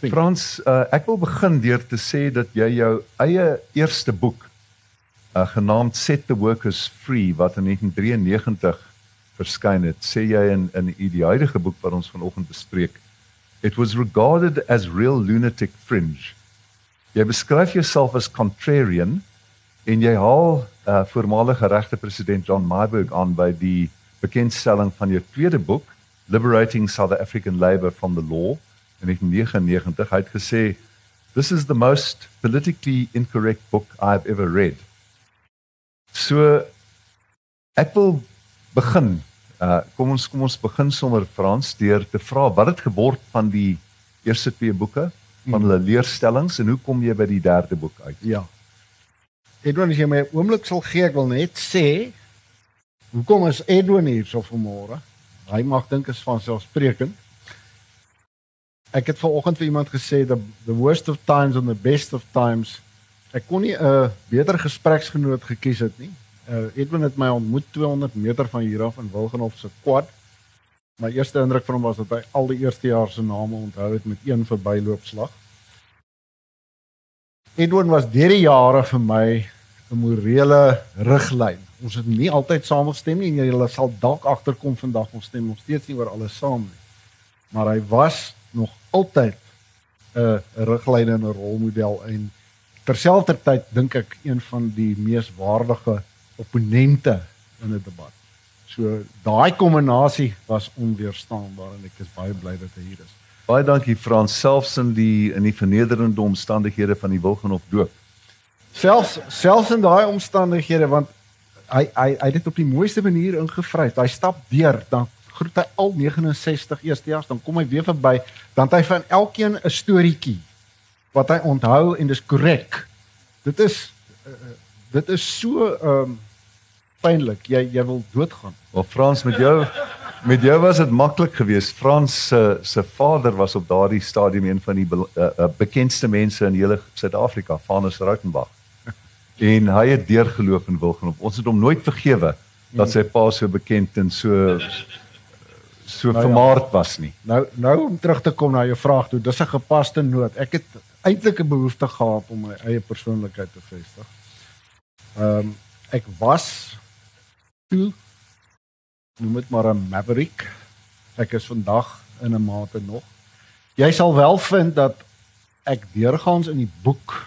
think. Frans, uh, ek wil begin deur te sê dat jy jou eie eerste boek uh, genaamd Set the Workers Free wat in 1993 verskyn het, sê jy in in die huidige boek wat ons vanoggend bespreek, it was regarded as real lunatic fringe. Jy beskryf jouself as contrarian en jy haal uh, voormalige regte president John Marburg aan by die bekendstelling van jou tweede boek Liberating South African Labour from the Law in 1999 hy het gesê this is the most politically incorrect book I've ever read. So ek wil begin uh kom ons kom ons begin sommer Frans deur te vra wat het geword van die eerste twee boeke van hulle leerstellings en hoe kom jy by die derde boek uit? Ja. Edwin, as jy my 'n oomblik sal gee, ek wil net sê hoekom is Edwin hier so vanmôre? Hy mag dink is van selfsprekend. Ek het vanoggend vir iemand gesê the the worst of times and the best of times. Ek kon nie 'n beter gespreksgenoot gekies het nie. Uh, Edwin het my ontmoet 200 meter van hier af in Wilgenhof se quad. My eerste indruk van hom was dat hy al die eerste jaar se name onthou het met een verbyloopslag. Edwin was deur die jare vir my 'n morele riglyn. Ons het nie altyd saamgestem nie en jy sal dalk agterkom vandag ons stem nog steeds nie oor alles saam nie. Maar hy was altyd 'n riglyn en 'n rolmodel en terselfdertyd dink ek een van die mees waardige opponente in 'n debat. So daai kombinasie was onweerstaanbaar en ek is baie bly dat hy hier is. Baie dankie Frans selfs in die in die vernederende omstandighede van die Wilgenhof doop. Selfs selfs in daai omstandighede want hy hy hy het dit op die mooiste manier ingevryf. Hy stap deur dan groet hy al 69 eerstejaars, dan kom hy weer verby, dan het hy van elkeen 'n storieetjie wat hy onthou en dis korrek. Dit is uh, dit is so ehm um, pynlik. Jy jy wil doodgaan. Maar Frans met jou met jou was dit maklik geweest. Frans se se vader was op daardie stadium een van die be, uh, uh, bekendste mense in hele Suid-Afrika, Vanus Rautenbach. En hy het deurgeloop in Wilgenhof. Ons het hom nooit vergewe dat sy pa so bekend en so so nou vermaard ja. was nie. Nou nou om terug te kom na jou vraag toe, dis 'n gepaste noot. Ek het eintlik 'n behoefte gehad om my eie persoonlikheid te vestig. Ehm um, ek was toe noem dit maar 'n maverick. Ek is vandag in 'n mate nog. Jy sal wel vind dat ek deurgaans in die boek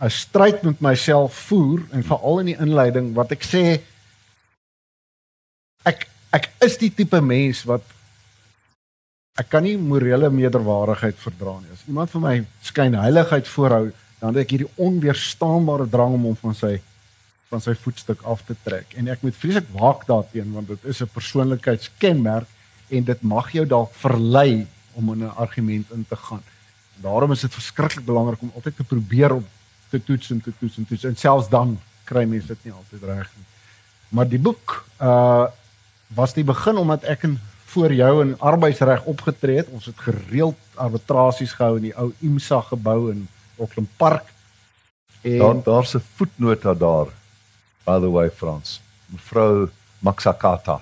'n stryd met myself voer en veral in die inleiding wat ek sê ek is die tipe mens wat ek kan nie morele meerderwaardigheid verdra nie. As iemand vir my skyn heiligheid voorhou, dan het ek hierdie onweerstaanbare drang om hom van sy van sy voetstuk af te trek. En ek moet vreeslik waak daarteenoor want dit is 'n persoonlikheidskenmerk en dit mag jou dalk verlei om in 'n argument in te gaan. Daarom is dit verskriklik belangrik om altyd te probeer om te toets en te toets en toets en selfs dan kry mense dit nie altyd reg nie. Maar die boek uh was die begin omdat ek in voor jou in arbeidsreg opgetree het. Ons het gereeld arbitrasies gehou in die ou IMSA gebou in Auckland Park. En daar daar's 'n voetnota daar. By the way Frans, mevrou Maxakata.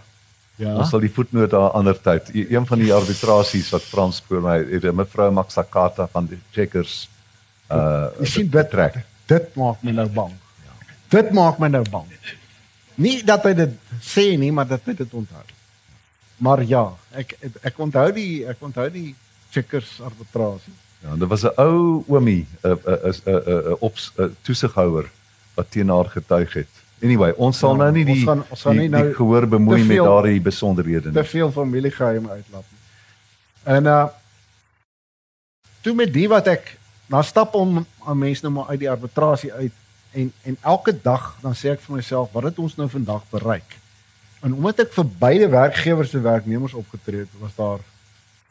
Ja. Ons sal die voetnota ander tyd. E, een van die arbitrasies wat Frans voor my het, mevrou Maxakata van die Checkers uh sien dit trek. Dit maak my nou bang. Ja. Dit maak my nou bang. Nie dat hy dit sê nie, maar dat hy dit onthou. Maar ja, ek ek onthou die ek onthou die checkers arbitrasie. Ja, dit was 'n ou oomie, 'n 'n 'n 'n op toesighouer wat teen haar getuig het. Anyway, ons sal ja, nou nie die ons gaan, ons gaan nie nou die gehoor bemoei met daardie besonderhede nie. Te veel familiegeheim uitlap. En uh toe met die wat ek na stap om aan mense nou maar uit die arbitrasie uit en en elke dag dan sê ek vir myself wat het ons nou vandag bereik? En omdat ek vir beide werkgewers en werknemers opgetree het, was daar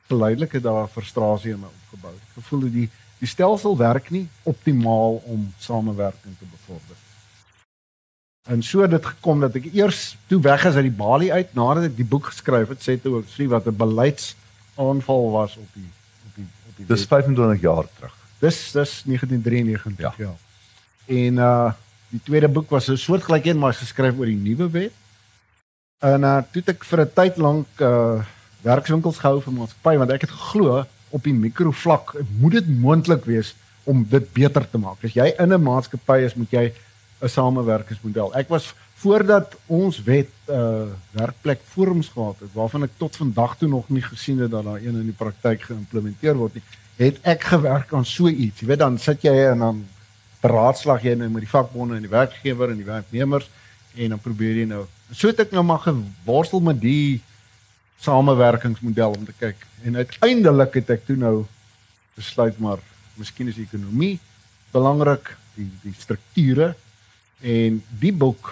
geleidelike daar frustrasie in my opgebou. Ek gevoel dat die die stelsel werk nie optimaal om samewerking te bevorder. En so het dit gekom dat ek eers toe weg is uit die balie uit nadat ek die boek geskryf het, sê toe ook sê wat 'n beleidsaanval was op die op die op die Dis 25 jaar terug. Dis dis 1993 ja. ja. En uh die tweede boek was 'n soortgelyk een maar geskryf oor die nuwe wet. En uh toe ek vir 'n tyd lank uh werkswinkels gehou vir maatskappy want ek het geglo op die mikrovlak moet dit moontlik wees om dit beter te maak. As jy in 'n maatskappy is, moet jy 'n samewerkingsmodel. Ek was voordat ons wet uh werkplek forums gehad het waarvan ek tot vandag toe nog nie gesien het dat daar een in die praktyk geïmplementeer word nie, het ek gewerk aan so iets. Jy weet dan sit jy en dan beraadslag jy nou met die vakbonde en die werkgewer en die werknemers en dan probeer jy nou so het ek nou maar geworstel met die samewerkingsmodel om te kyk. En uiteindelik het ek toe nou besluit maar miskien is die ekonomie belangrik die die strukture en die boek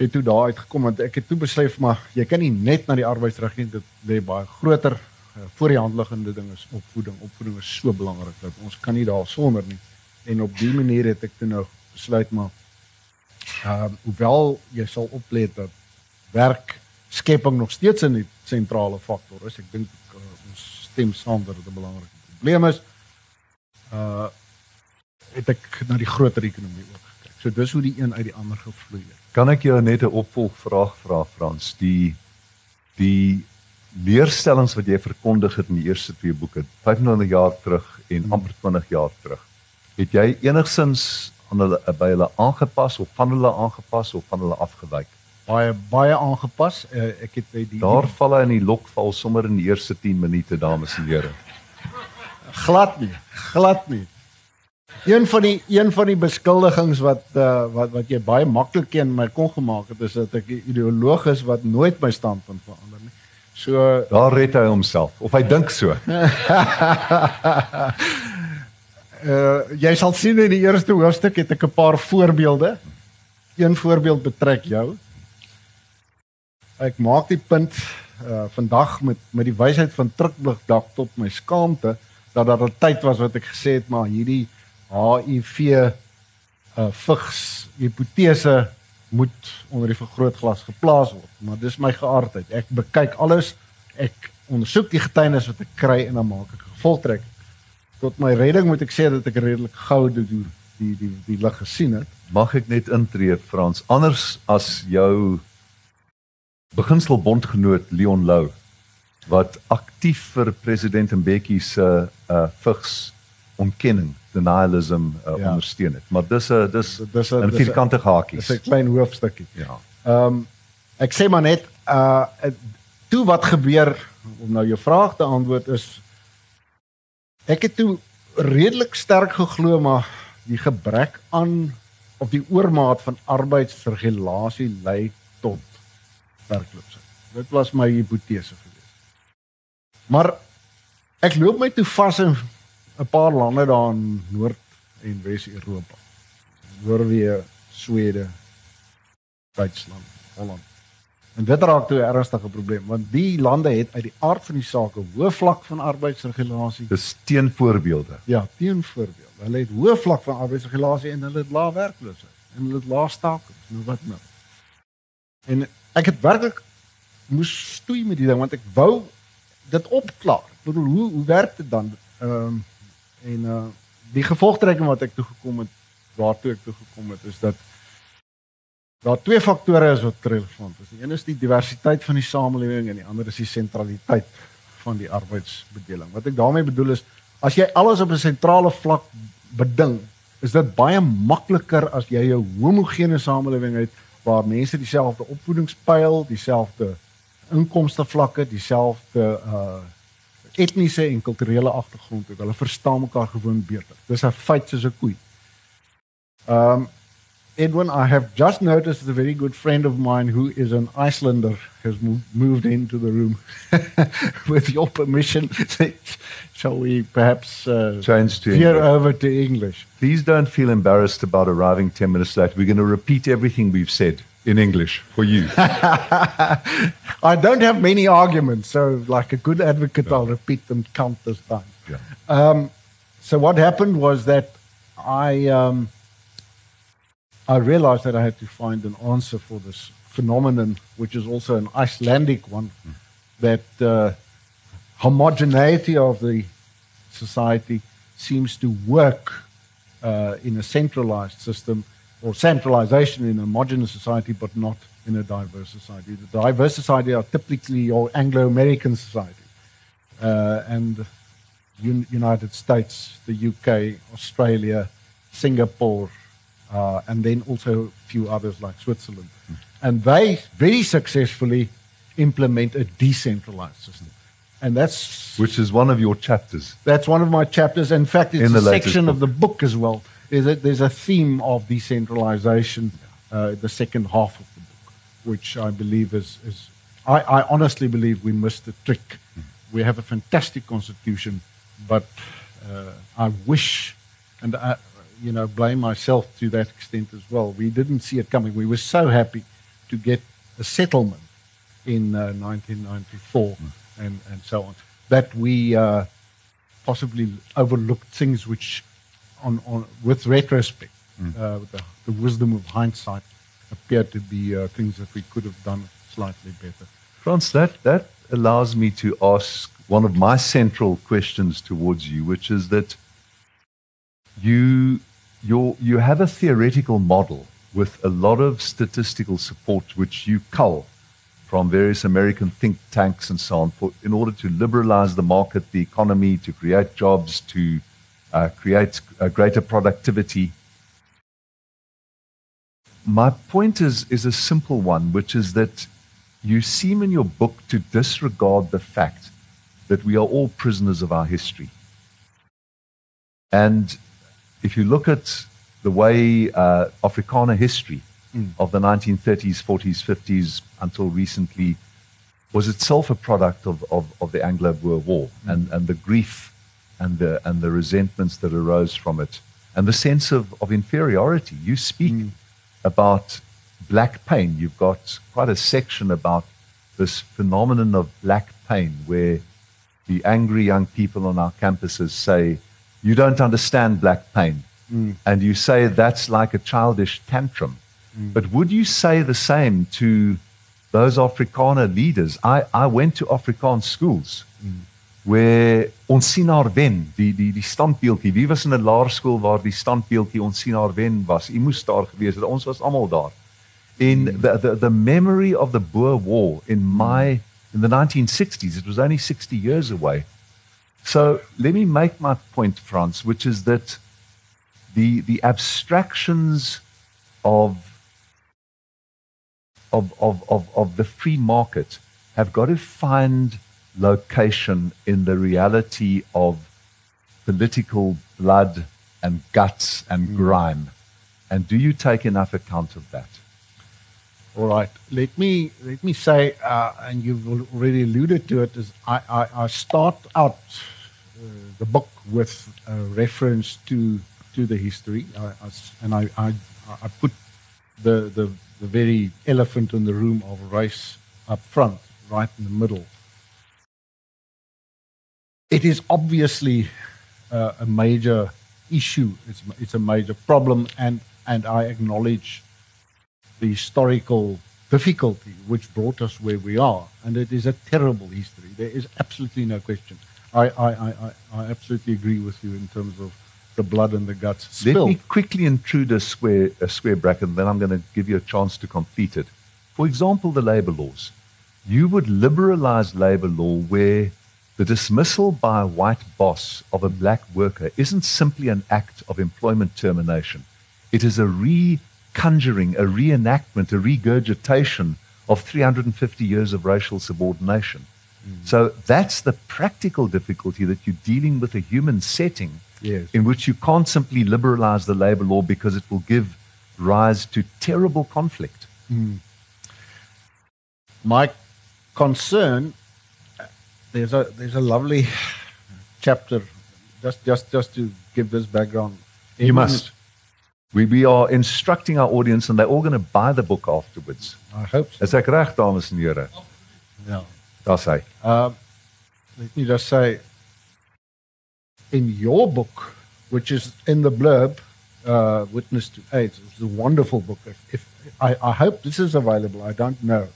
het toe daar uitgekom want ek het toe besef maar jy kan nie net na die arbeidsreg nie dit lê baie groter uh, voor die hand liggende ding is opvoeding. Opvoeding is so belangrik dat ons kan nie daar sonder nie en op die manier het ek toe nou besluit maar ehm uh, hoewel jy sal oplet dat werk skepping nog steeds 'n sentrale faktor is ek dink uh, ons stem saam dat dit 'n belangrike probleem is uh het ek na die groter ekonomie ook gekyk so dis hoe die een uit die ander gevloei het Kan ek jou net 'n opvolgvraag vra Frans? Die die leerstellings wat jy verkondig het in die eerste twee boeke, 500 jaar terug en amper 20 jaar terug. Het jy enigsins aan hulle by hulle aangepas of van hulle aangepas of van hulle afgewyk? Baie baie aangepas. Uh, ek het by die Daar val hy in die lokval sommer in die eerste 10 minute, dames en here. glad nie, glad nie. Een van die een van die beskuldigings wat uh, wat wat jy baie maklik teen my kon gemaak het is dat ek 'n ideoloog is wat nooit my standpunt verander nie. So daar red hy homself of hy dink so. uh jy sal sien in die eerste hoofstuk het ek 'n paar voorbeelde. Een voorbeeld betrek jou. Ek maak die punt uh vandag met met die wysheid van Trukblig dak tot my skaamte dat daar 'n tyd was wat ek gesê het maar hierdie HIV uh vigs hipotese moet onder die vergrootglas geplaas word. Maar dis my geaardheid. Ek bekyk alles. Ek ondersoek die getuienis wat ek kry en dan maak ek 'n gevolgtrek. Tot my redding moet ek sê dat ek redelik gou dit die die die, die lig gesien het. Mag ek net intree Frans? Anders as jou beginsel bondgenoot Leon Lou wat aktief vir president Mbeki se uh vigs ontkenning denialism uh, ja. ondersteun het. Maar dis 'n dis dis 'n vierkante hakie. Dis 'n klein hoofstukkie. Ja. Ehm um, ek sê maar net uh toe wat gebeur om nou jou vraag te antwoord is ek het toe redelik sterk geglo maar die gebrek aan of die oormaat van arbeidsregulasie lei tot werkloosheid. Dit was my hipotese geweest. Maar ek loop my toe vas in 'n paar lande daar in Noord en Wes-Europa. Noorwe, Swede, Duitsland, Holland. En dit raak toe 'n ernstige probleem want die lande het uit die aard van die saak 'n hoë vlak van arbeidsregulasie. Dis teenvoorbeelde. Ja, teenvoorbeelde. Hulle het hoë vlak van arbeidsregulasie en hulle het lae werkloosheid en hulle het lae stakings. Nou wat nou? En ek het werklik moes stoei met die ding want ek wou dit opklaar. Ek bedoel hoe hoe werk dit dan? Ehm um, En uh die gevolgtrekking wat ek toe gekom het, waartoe ek toe gekom het is dat daar twee faktore is wat relevant is. Die een is die diversiteit van die samelewing en die ander is die sentraliteit van die arbeidsbedeling. Wat ek daarmee bedoel is as jy alles op 'n sentrale vlak beding, is dit baie makliker as jy 'n homogene samelewing het waar mense dieselfde opvoedingspyl, dieselfde inkomste vlakke, dieselfde uh etniese en kulturele agtergrond het. Hulle verstaan mekaar gewoon beter. Dis 'n feit soos 'n koei. Um Edwin, I have just noticed a very good friend of mine who is an Icelander has moved into the room. With your permission, shall we perhaps uh, change to veer English. over to English? Please don't feel embarrassed about arriving 10 minutes late. We're going to repeat everything we've said in English for you. I don't have many arguments, so like a good advocate, yeah. I'll repeat them countless times. Yeah. Um, so what happened was that I um, I realized that I had to find an answer for this phenomenon, which is also an Icelandic one, that uh, homogeneity of the society seems to work uh, in a centralized system or centralization in a homogenous society, but not in a diverse society. The diverse society are typically your Anglo-American society. uh, and Un- United States, the UK, Australia, Singapore, uh, and then also a few others like Switzerland. And they very successfully implement a decentralized system. And that's Which is one of your chapters. that's one of my chapters. In fact, it's In a section of the book as well. There's a, there's a theme of decentralization, uh, the second half of the book, which I believe is, is I, I honestly believe we missed the trick. We have a fantastic constitution, but uh, I wish, and I, you know, blame myself to that extent as well. We didn't see it coming. We were so happy to get a settlement in uh, 1994 and, and so on that we uh, possibly overlooked things which, on, on with retrospect, uh, with the, the wisdom of hindsight, appeared to be uh, things that we could have done slightly better. Frans, that, that allows me to ask one of my central questions towards you, which is that you, you you have a theoretical model with a lot of statistical support, which you cull from various American think tanks and so on, for, in order to liberalize the market, the economy, to create jobs, to uh, create greater productivity. My point is, is a simple one, which is that you seem in your book to disregard the fact that we are all prisoners of our history. And if you look at the way uh, Afrikaner history hmm. of the 1930s, 40s, 50s until recently was itself a product of, of, of the Anglo-Boer War hmm. and, and the grief and the, and the resentments that arose from it and the sense of, of inferiority. You speak hmm. about black pain. You've got quite a section about this phenomenon of black pain where the angry young people on our campuses say, You don't understand black pain. Mm. And you say that's like a childish tantrum. Mm. But would you say the same to those Afrikaner leaders? I, I went to Afrikaans schools mm. where ons sien haar wen, die die die standbeeldjie. Wie was in 'n laerskool waar die standbeeldjie ons sien haar wen was? U moes daar gewees het. Ons was almal daar. In the, the the memory of the Boer War in my in the 1960s, it was only 60 years away. So let me make my point, Frans, which is that the the abstractions of of, of, of, of the free market have got to find location in the reality of political blood and guts and hmm. grime. And do you take enough account of that? All right. Let me let me say, uh, and you've already alluded to it. Is I, I, I start out uh, the book with a reference to to the history, I, I and I, I I put the, the the very elephant in the room of race up front, right in the middle. It is obviously uh, a major issue. It's it's a major problem, and and I acknowledge the historical difficulty which brought us where we are. And it is a terrible history. There is absolutely no question. I, I, I, I- absolutely agree with you in terms of the blood and the guts Let me quickly intrude a square, a square bracket, and then I'm going to give you a chance to complete it. For example, the labor laws. You would liberalize labor law where the dismissal by a white boss of a black worker isn't simply an act of employment termination. It is a reconjuring, a reenactment, a regurgitation of 350 years of racial subordination. Mm. So that's the practical difficulty that you're dealing with a human setting Yes. in which you can't simply liberalize the labor law because it will give rise to terrible conflict. Mm. My concern, there's a, there's a lovely chapter, just, just, just to give this background. You must. We, we are instructing our audience and they're all going to buy the book afterwards. I hope so. Is ek reg dames en here? Yeah. Daar's hy. Um, let me just say, in your book, which is in the blurb, uh, Witness to AIDS, it's a wonderful book. If, if I, I hope this is available, I don't know,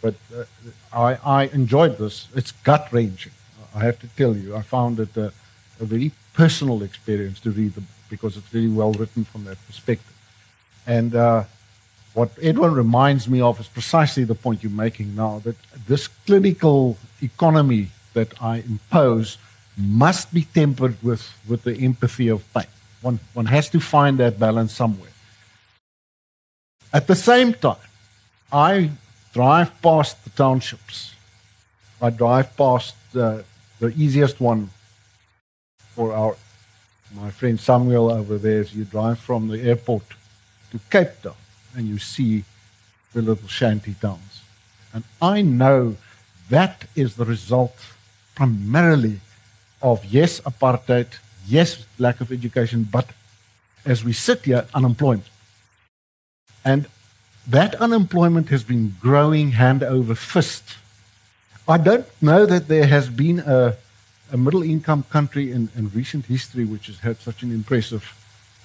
but uh, I, I enjoyed this. It's gut wrenching. I have to tell you, I found it a, a very personal experience to read the book because it's really well written from that perspective. And uh, what Edwin reminds me of is precisely the point you're making now that this clinical economy that I impose must be tempered with, with the empathy of pain. One, one has to find that balance somewhere. At the same time, I drive past the townships. I drive past uh, the easiest one for our my friend Samuel over there, as you drive from the airport to Cape Town and you see the little shanty towns. And I know that is the result primarily of yes, apartheid, yes, lack of education, but as we sit here, unemployment. And that unemployment has been growing hand over fist. I don't know that there has been a, a middle income country in, in recent history which has had such an impressive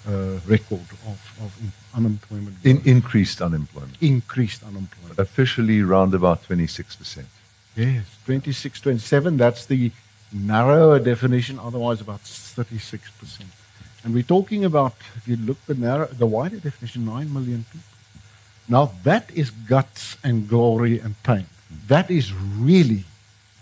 uh, record of, of in, unemployment. In, increased unemployment. Increased unemployment. Officially, around about 26%. Yes, 26, 27. That's the narrower definition, otherwise about 36%. And we're talking about, if you look the narrow, the wider definition, 9 million people. Now that is guts and glory and pain. That is really,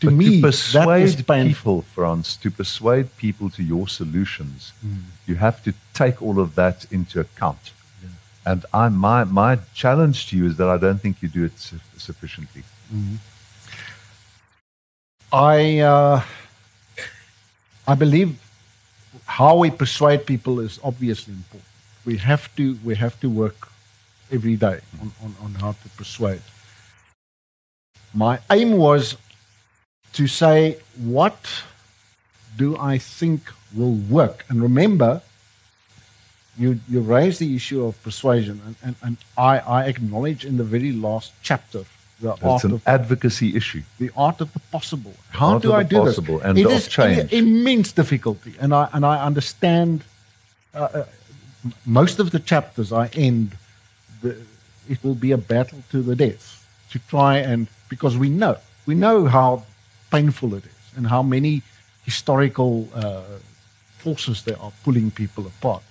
to but me, to persuade that is painful. people, Frans, to persuade people to your solutions, mm. you have to take all of that into account. Yeah. And I, my, my challenge to you is that I don't think you do it su- sufficiently. Mm-hmm. I, uh, I believe how we persuade people is obviously important. We have to, we have to work every day on, on, on how to persuade. My aim was to say, what do I think will work? And remember, you, you raised the issue of persuasion, and, and, and I, I acknowledge in the very last chapter the it's art an of, advocacy issue. The art of the possible. How do I do possible this? And it is change. immense difficulty, and I and I understand. Uh, uh, most of the chapters I end the, it will be a battle to the death to try and because we know we know how painful it is and how many historical uh, forces there are pulling people apart.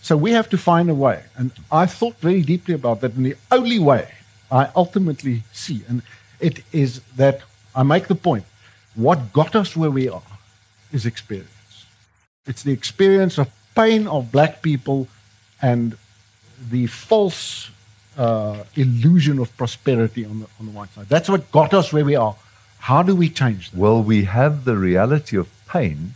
So we have to find a way, and I thought very deeply about that. And the only way I ultimately see, and it is that I make the point: what got us where we are is experience. It's the experience of pain of black people and the false uh, illusion of prosperity on the, on the white side. That's what got us where we are. How do we change that? Well, we have the reality of pain,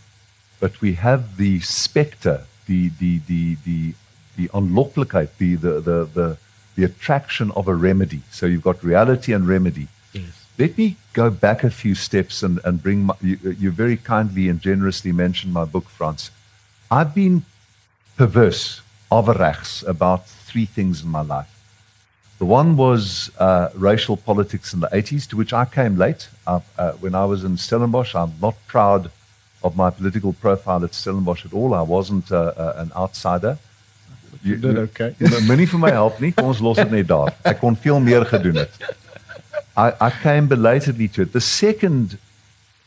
but we have the specter, the, the, the, the, the onlooklikheid, the, the, the, the, the attraction of a remedy. So you've got reality and remedy. Yes. Let me go back a few steps and, and bring my, you, you very kindly and generously mentioned my book, Frans. I've been perverse, averechts, about three things in my life. The one was uh, racial politics in the 80s, to which I came late. Uh, uh, when I was in Stellenbosch, I'm not proud of my political profile at Stellenbosch at all. I wasn't uh, uh, an outsider. You did okay. Moenie vir my help nie. Kom ons los dit net daar. Ek kon veel meer gedoen het. I, I came belatedly to it. The second,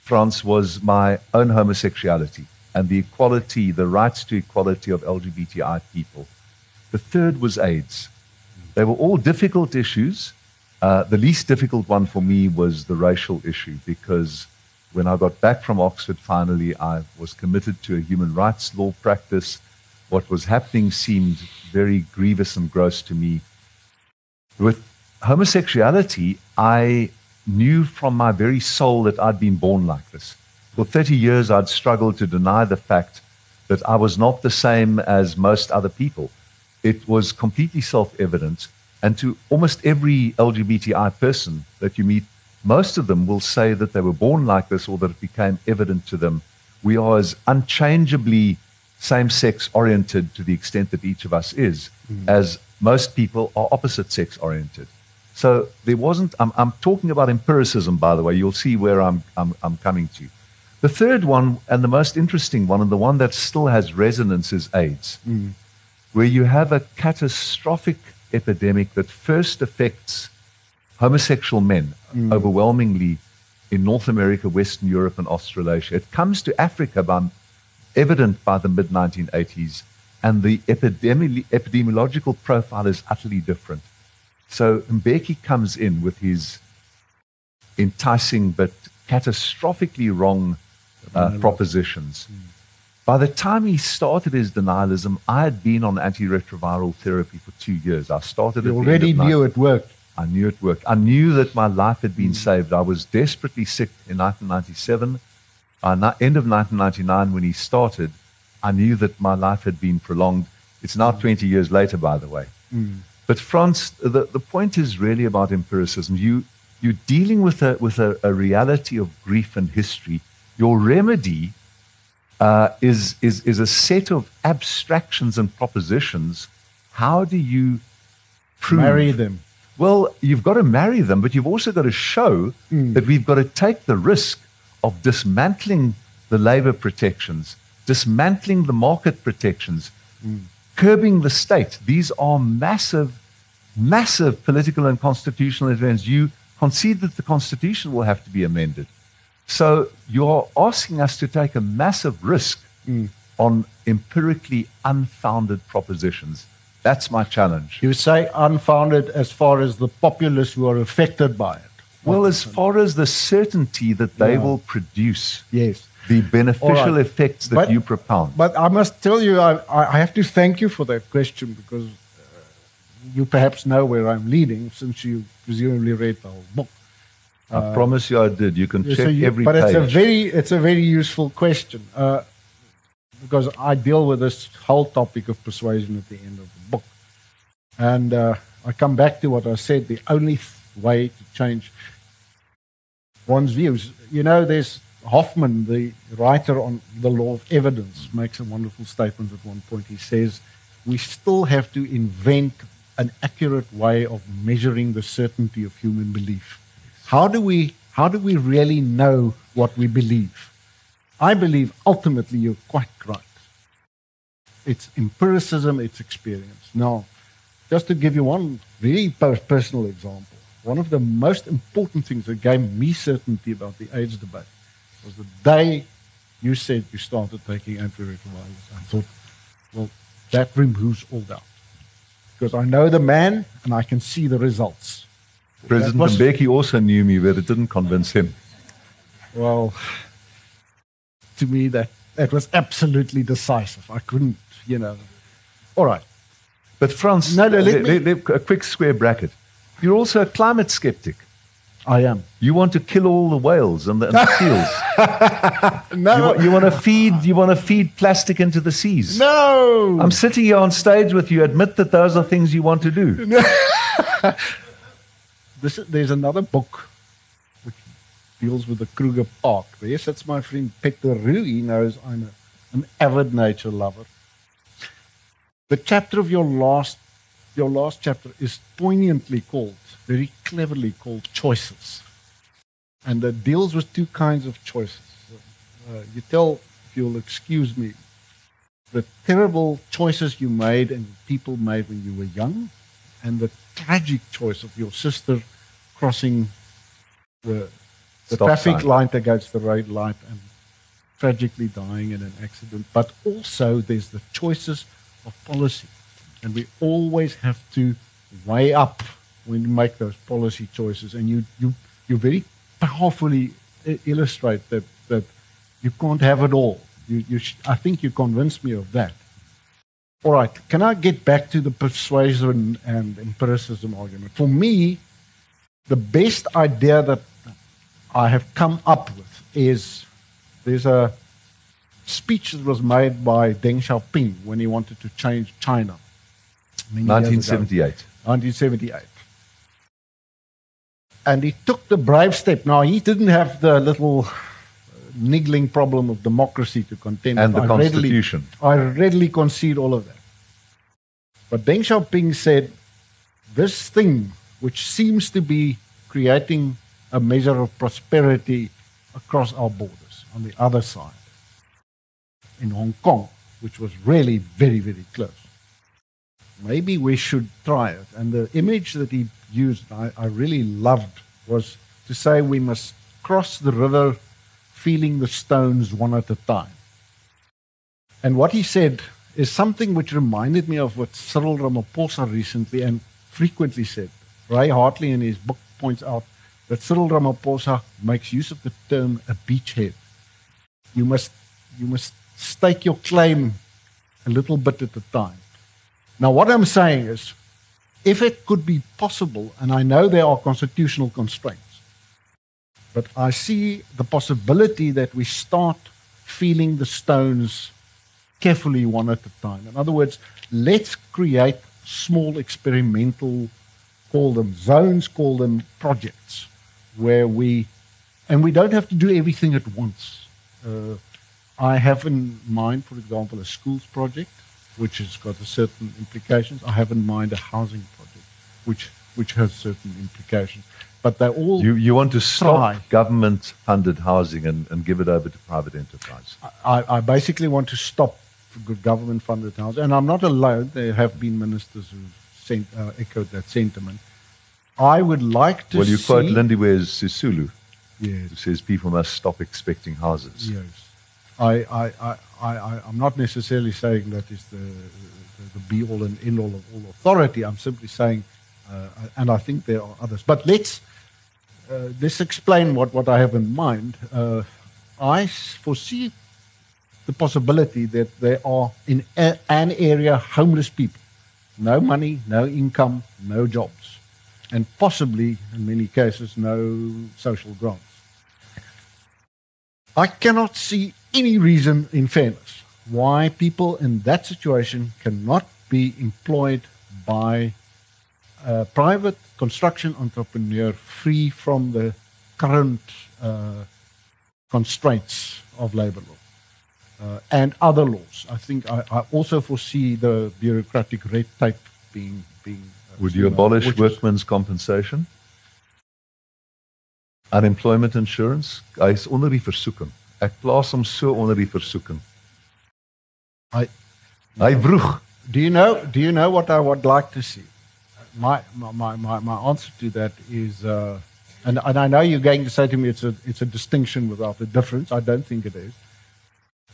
Frans was my own homosexuality and the equality, the rights to equality of LGBTI people. The third was AIDS. They were all difficult issues. Uh, the least difficult one for me was the racial issue because when I got back from Oxford finally, I was committed to a human rights law practice. What was happening seemed very grievous and gross to me. With homosexuality, I knew from my very soul that I'd been born like this. For 30 years, I'd struggled to deny the fact that I was not the same as most other people it was completely self evident. And to almost every LGBTI person that you meet, most of them will say that they were born like this or that it became evident to them. We are as unchangeably same sex oriented to the extent that each of us is, mm. as most people are opposite sex oriented. So there wasn't, I'm, I'm, talking about empiricism, by the way. You'll see where I'm, I'm, I'm coming to. The third one, and the most interesting one, and the one that still has resonance, is AIDS. Mm where you have a catastrophic epidemic that first affects homosexual men mm. overwhelmingly in North America, Western Europe, and Australasia. It comes to Africa by, evident by the mid 1980s, and the epidemi- epidemiological profile is utterly different. So Mbeki comes in with his enticing but catastrophically wrong uh, propositions. By the time he started his denialism, I had been on antiretroviral therapy for two years. I started You already knew it worked. I knew it worked. I knew that my life had been saved. I was desperately sick in 1997. Uh, end of 1999, when he started, I knew that my life had been prolonged. It's now 20 years later, by the way. But Frans, the, the point is really about empiricism. You, you're dealing with, a, with a, a reality of grief and history. Your remedy uh, is, is, is a set of abstractions and propositions. How do you prove Marry them. well, you've got to marry them, but you've also got to show that we've got to take the risk of dismantling the labor protections, dismantling the market protections, curbing the state. These are massive, massive political and constitutional events. You concede that the Constitution will have to be amended. So you're asking us to take a massive risk on empirically unfounded propositions. That's my challenge. You say unfounded as far as the populace who are affected by it. Well, as far as the certainty that they Yeah. will produce Yes. the beneficial right. effects that But- you propound. But I must tell you, I, I I have to thank you for that question because uh, you perhaps know where I'm leading since you presumably read the whole book. I promise you I did. You can Yeah, check so you- every but page. it's a very it's a very useful question uh, because I deal with this whole topic of persuasion at the end of the book, and uh, I come back to what I said: the only way to change one's views. You know, there's Hoffmann, the writer on the law of evidence, makes a wonderful statement at one point. He says, "We still have to invent an accurate way of measuring the certainty of human belief." How do we how do we really know what we believe? I believe ultimately you're quite right. It's empiricism, it's experience. Now, just to give you one very personal example, one of the most important things that gave me certainty about the AIDS debate was the day you said you started taking antiretrovirals. I thought, well, that removes all doubt. Because I know the man and I can see the results. President Mbeki also knew me, but it didn't convince him. Well, to me, that, that was absolutely decisive. I couldn't, you know. All right. But Frans, No, no, let le- me- a quick square bracket. You're also a climate skeptic. I am. You want to kill all the whales and the, and the seals. No. You, you want to feed. You want to feed plastic into the seas. no. I'm sitting here on stage with you. Admit that those are things you want to do. this, there's another book which deals with the Kruger Park. There sits my friend Peter. He knows I'm a, an avid nature lover. The chapter of your last, your last chapter is poignantly called, very cleverly called choices. And it deals with two kinds of choices. Uh, you tell, if you'll excuse me, the terrible choices you made and people made when you were young, and the tragic choice of your sister crossing the, the traffic sign. light against the red light and tragically dying in an accident. But also, there's the choices of policy. And we always have to weigh up when you make those policy choices. And you, you, you very powerfully illustrate that, that you can't have it all. You, you sh- I think you convinced me of that. All right, can I get back to the persuasion and empiricism argument? For me, the best idea that I have come up with is there's a speech that was made by Deng Xiaoping when he wanted to change China. many years ago. 1978. 1978. And he took the brave step. Now, he didn't have the little niggling problem of democracy to contend And with. the I readily- Constitution. I readily concede all of that. But Deng Xiaoping said, this thing, which seems to be creating a measure of prosperity across our borders on the other side, in Hong Kong, which was really very, very close. Maybe we should try it. And the image that he used, I, I really loved, was to say we must cross the river feeling the stones one at a time. And what he said is something which reminded me of what Cyril Ramaphosa recently and frequently said. Ray Hartley in his book points out that Cyril Ramaphosa makes use of the term a beachhead. You must, you must stake your claim a little bit at a time. Now, what I'm saying is, if it could be possible, and I know there are constitutional constraints, but I see the possibility that we start feeling the stones carefully one at a time. In other words, let's create small experimental, call them zones, call them projects, where we, and we don't have to do everything at once. Uh, I have in mind, for example, a schools project, which has got a certain implications. I have in mind a housing project, which which has certain implications. But they all You, you want to stop government funded housing and, and give it over to private enterprise. I, I basically want to stop government funded housing. And I'm not alone. There have been ministers who sent, uh, echoed that sentiment. I would like to well, you see. quote Lindiwe Sisulu, Yes. who says people must stop expecting houses. Yes. I, I, I, I, I- I'm not necessarily saying that is the, the, the be all and end all of all authority. I'm simply saying, and I think there are others. But let's, uh, let's explain what, what I have in mind. Uh, I foresee the possibility that there are in a, an area homeless people, no money, no income, no jobs, and possibly, in many cases, no social grants. I cannot see any reason, in fairness, why people in that situation cannot be employed by a private construction entrepreneur free from the current uh, constraints of labor law uh, and other laws. I think I, I also foresee the bureaucratic red tape being being. uh, Would you abolish is- workmen's compensation? Unemployment insurance? Hy is onder die versoeking. Ek plaas hom so onder die versoeking. I, Hy vroeg. Do you know? Do you know what I would like to see? My my my, my answer to that is, uh, and and I know you're going to say to me it's a it's a distinction without a difference. I don't think it is.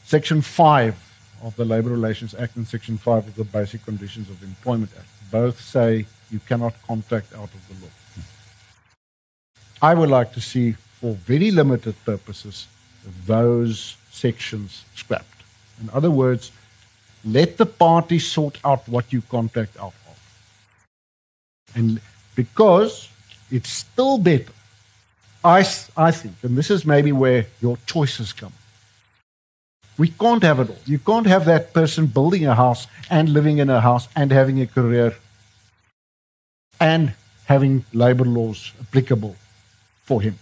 Section five of the Labour Relations Act and Section five of the Basic Conditions of Employment Act both say you cannot contract out of the law. I would like to see, for very limited purposes, those sections scrapped. In other words, let the parties sort out what you contract out. And because it's still better, I, I think, and this is maybe where your choices come. We can't have it all. You can't have that person building a house and living in a house and having a career and having labor laws applicable for him.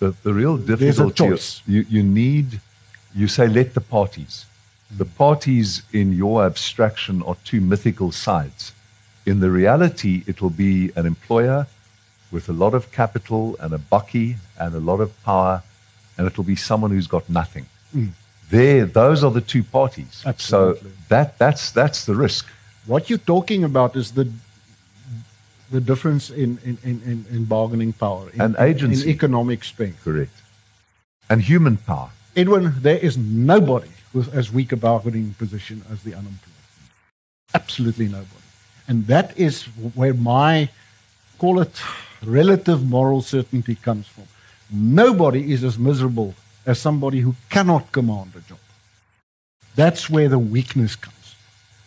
The, the real difficulty choice. you, you need you say let the parties. The parties in your abstraction are two mythical sides. In the reality, it will be an employer with a lot of capital and a bucky and a lot of power, and it will be someone who's got nothing. There, those are the two parties. Mm. Absolutely. So that, that's, that's the risk. What you're talking about is the the difference in, in, in, in, in bargaining power, in, And agency. in economic strength. Correct. And human power. Edwin, there is nobody with as weak a bargaining position as the unemployed. Absolutely nobody. And that is where my, call it, relative moral certainty comes from. Nobody is as miserable as somebody who cannot command a job. That's where the weakness comes.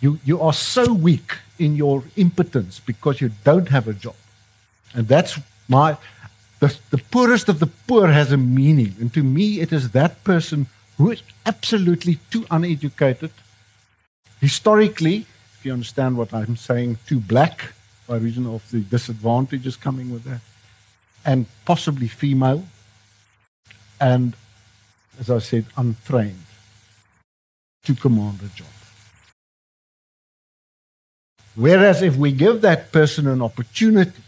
You, you are so weak in your impotence because you don't have a job. And that's my, the, the poorest of the poor has a meaning. And to me, it is that person who is absolutely too uneducated. Historically, you understand what I'm saying, too black by reason of the disadvantages coming with that, and possibly female, and as I said, untrained to command a job. Whereas if we give that person an opportunity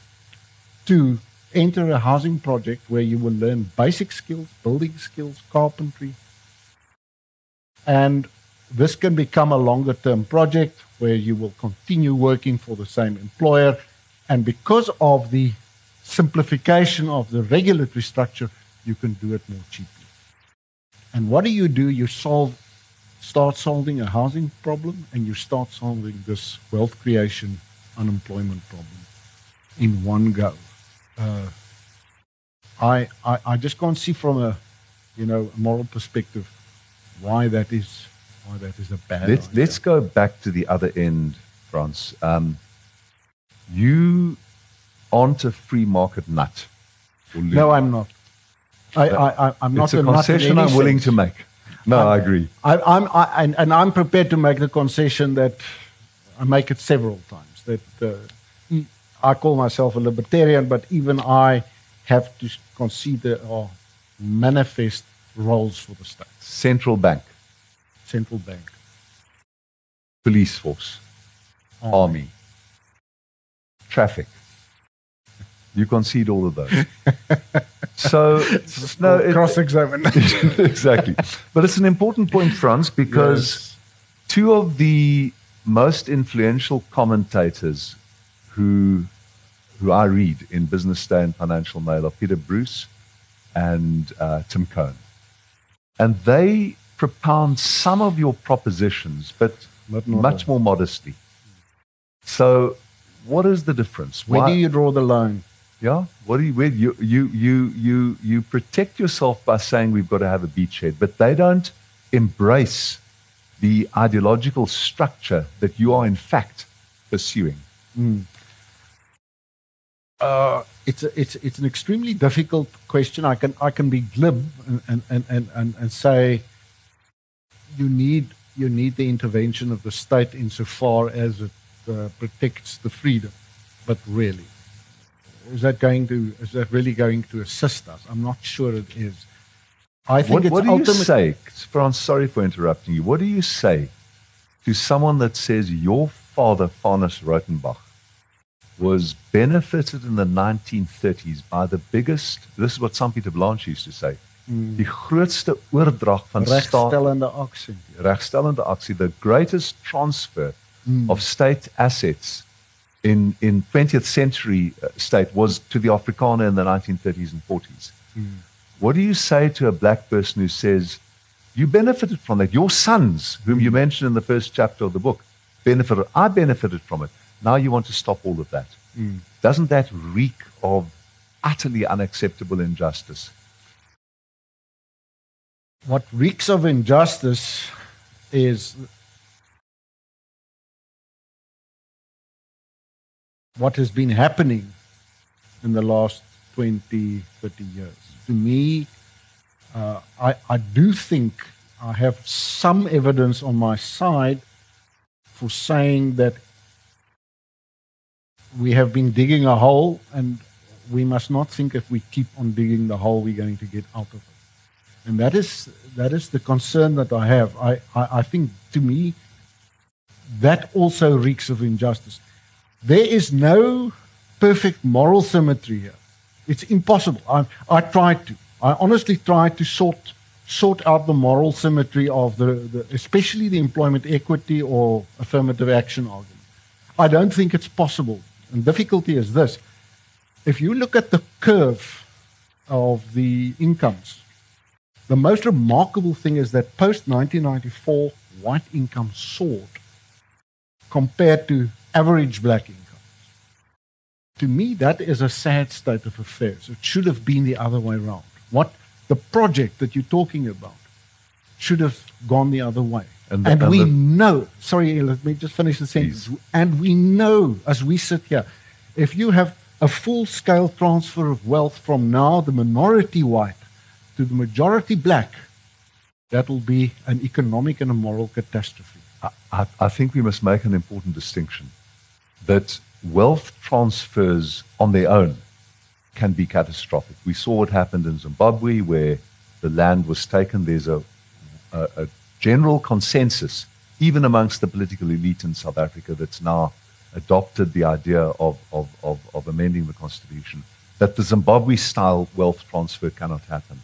to enter a housing project where you will learn basic skills, building skills, carpentry, and this can become a longer term project where you will continue working for the same employer. And because of the simplification of the regulatory structure, you can do it more cheaply. And what do you do? You solve, start solving a housing problem and you start solving this wealth creation, unemployment problem in one go. Uh, I, I, I just can't see from a, you know, a moral perspective why that is why that is a bad. Let's idea. let's go back to the other end, Frans. Um, you aren't a free market nut. No, I'm not. I, I, I, I'm not it's a nut in concession any I'm willing sense. to make. No, I agree. I, I'm, I, and, and I'm prepared to make the concession that I make it several times. That uh, I call myself a libertarian, but even I have to concede there are manifest roles for the state. Central bank, Central bank, police force, army, traffic. You concede all of those. so no, it- cross-examination. exactly. But it's an important point, Frans, because Yes. two of the most influential commentators who who I read in Business Day and Financial Mail are Peter Bruce and uh, Tim Cohen, and they propound some of your propositions, but much more modestly. So, what is the difference? Where Why- do you draw the line? yeah. What do you, where you, you, you, you, you protect yourself by saying we've got to have a beachhead, but they don't embrace the ideological structure that you are in fact pursuing. Uh, it's, a, it's, it's an extremely difficult question. I can, I can be glib and, and, and, and, and say you need, you need the intervention of the state insofar as it uh, protects the freedom. But really, is that going to, is that really going to assist us? I'm not sure it is. I think What, what do you say, Frans? sorry for interrupting you, what do you say to someone that says your father, Jans Rautenbach, was benefited in the 1930s by the biggest, this is what Sampie Terreblanche used to say, die grootste oordrag van staat Regstellende aksie. regstellende aksie, the greatest transfer hmm. of state assets in, in 20th century uh, state was to the Afrikaner in the 1930s and 40s. Hmm. What do you say to a black person who says, you benefited from that? Your sons, whom you mentioned in the first chapter of the book, benefited. I benefited from it. Now you want to stop all of that. Hmm. Doesn't that reek of utterly unacceptable injustice? What reeks of injustice is what has been happening in the last 20, 30 years. To me, uh, I, I do think I have some evidence on my side for saying that we have been digging a hole and we must not think if we keep on digging the hole we're going to get out of it. And that is that is the concern that I have. I, I, I think to me that also reeks of injustice. There is no perfect moral symmetry here. It's impossible. I, I tried to. I honestly tried to sort sort out the moral symmetry of the, the especially the employment equity or affirmative action argument. I don't think it's possible. And difficulty is this. If you look at the curve of the incomes, the most remarkable thing is that post 1994, white income soared compared to average black income. To me, that is a sad state of affairs. It should have been the other way around. What the project that you're talking about should have gone the other way. And And, the- and we the- know, sorry, let me just finish the sentence. And we know as we sit here, if you have a full scale transfer of wealth from now the minority white to the majority black, that will be an economic and a moral catastrophe. I, I, think we must make an important distinction that wealth transfers on their own can be catastrophic. We saw what happened in Zimbabwe where the land was taken. There's a, a, a general consensus, even amongst the political elite in South Africa, that's now adopted the idea of, of, of, of amending the constitution, that the Zimbabwe style wealth transfer cannot happen.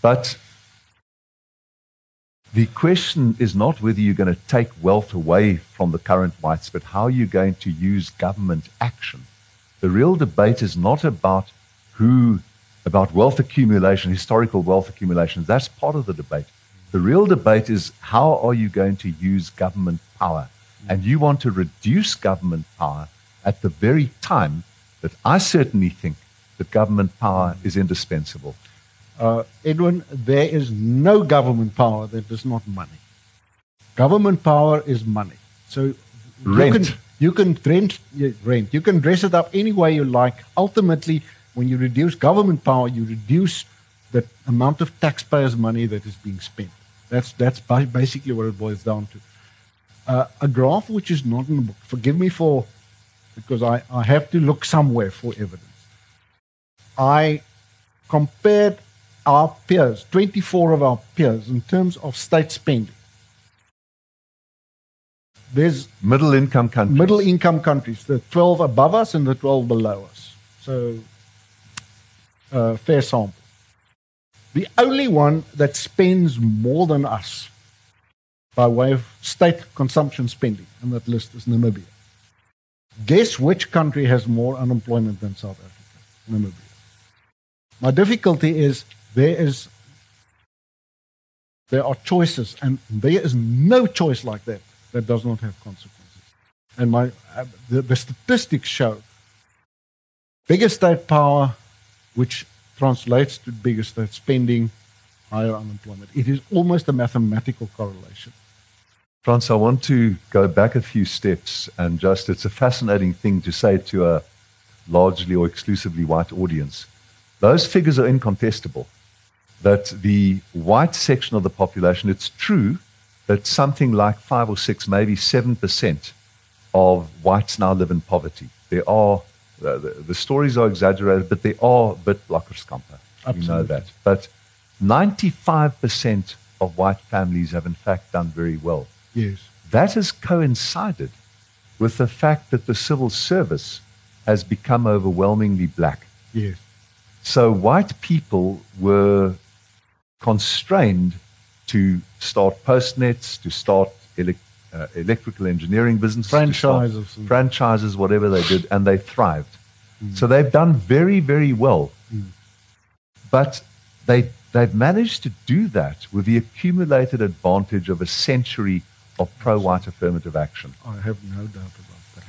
But the question is not whether you're going to take wealth away from the current whites, but how you're going to use government action. The real debate is not about who, about wealth accumulation, historical wealth accumulation. That's part of the debate. The real debate is how are you going to use government power? And you want to reduce government power at the very time that I certainly think that government power is indispensable? Uh, Edwin, there is no government power that is not money. Government power is money. So Rent. you can you can rent rent. You can dress it up any way you like. Ultimately, when you reduce government power, you reduce the amount of taxpayers' money that is being spent. That's that's basically what it boils down to. Uh, a graph which is not in the book. Forgive me for because I, I have to look somewhere for evidence. I compared our peers, 24 of our peers, in terms of state spending. There's Middle income countries. middle income countries, the 12 above us and the 12 below us. So, uh, fair sample. The only one that spends more than us by way of state consumption spending, and that list is Namibia. Guess which country has more unemployment than South Africa? Namibia. My difficulty is there is there are choices, and there is no choice like that that does not have consequences. And my uh, the, the statistics show bigger state power, which translates to bigger state spending, higher unemployment. It is almost a mathematical correlation. Frans, I want to go back a few steps and just, it's a fascinating thing to say to a largely or exclusively white audience. Those figures are incontestable. That the white section of the population, it's true that something like five or six, maybe seven percent of whites now live in poverty. There are, the, the, the stories are exaggerated, but they are a bit lakkerskampe. You know that. But 95% of white families have in fact done very well. Yes. That has coincided with the fact that the civil service has become overwhelmingly black. Yes. So white people were constrained to start postnets, to start elec uh, electrical engineering businesses, Franchises franchises, whatever they did, and they thrived. So they've done very, very well. But they, they've managed to do that with the accumulated advantage of a century of pro-white affirmative action. I have no doubt about that.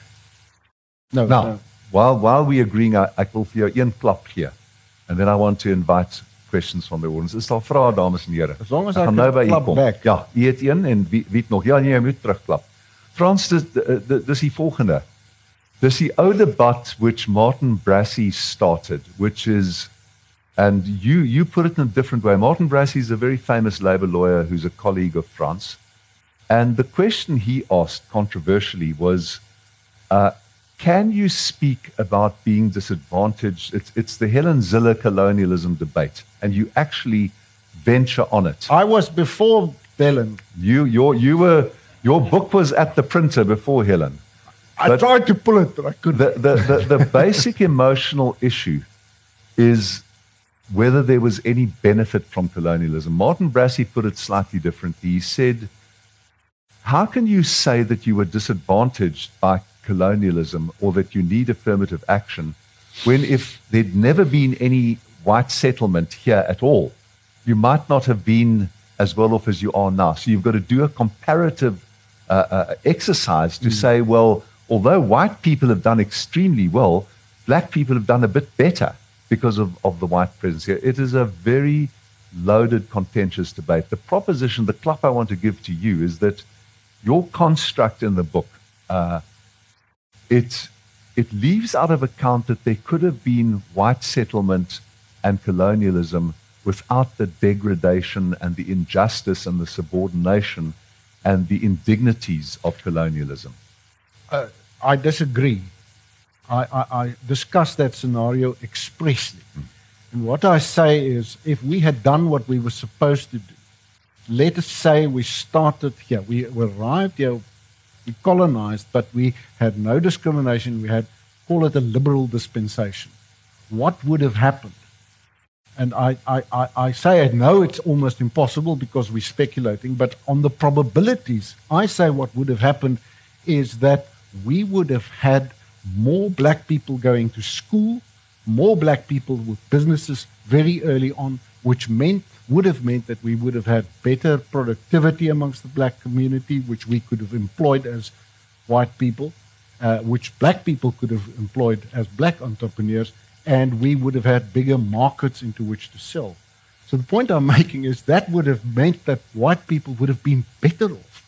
No, Now, no. while, while we're agreeing, I, ek wil vir jou een klap gee. And then I want to invite questions from the audience. Is daar vrae dames en here? As long as I gaan nou by u kom. back. Ja, u het een en wie wie nog? Ja, nee, jy moet terugklap. Frans, dis dis- dis die volgende. Dis die ou debat which Martin Brassey started, which is and you you put it in a different way. Martin Brassey is a very famous labor lawyer who's a colleague of Frans. And the question he asked controversially was uh, can you speak about being disadvantaged? It's, it's the Helen Zille colonialism debate, and you actually venture on it. I was before Helen. You, your, you were, your book was at the printer before Helen. I tried to pull it, but I couldn't. The, the, the, the basic emotional issue is whether there was any benefit from colonialism. Martin Brassey put it slightly differently. He said, How can you say that you were disadvantaged by colonialism or that you need affirmative action when, if there'd never been any white settlement here at all, you might not have been as well off as you are now? So you've got to do a comparative uh, uh, exercise to say, well, although white people have done extremely well, black people have done a bit better because of, of the white presence here. It is a very loaded, contentious debate. The proposition, the club I want to give to you is that your construct in the book, uh, it, it leaves out of account that there could have been white settlement and colonialism without the degradation and the injustice and the subordination and the indignities of colonialism. uh, I disagree. I, I, I discuss that scenario expressly. And what I say is if we had done what we were supposed to do, let us say we started here, we, we arrived here, we colonized, but we had no discrimination, we had, call it a liberal dispensation. What would have happened? And I, I, I, I say I know it's almost impossible because we're speculating, but on the probabilities, I say what would have happened is that we would have had more black people going to school, more black people with businesses very early on, which meant would have meant that we would have had better productivity amongst the black community, which we could have employed as white people, uh, which black people could have employed as black entrepreneurs, and we would have had bigger markets into which to sell. So the point I'm making is that would have meant that white people would have been better off.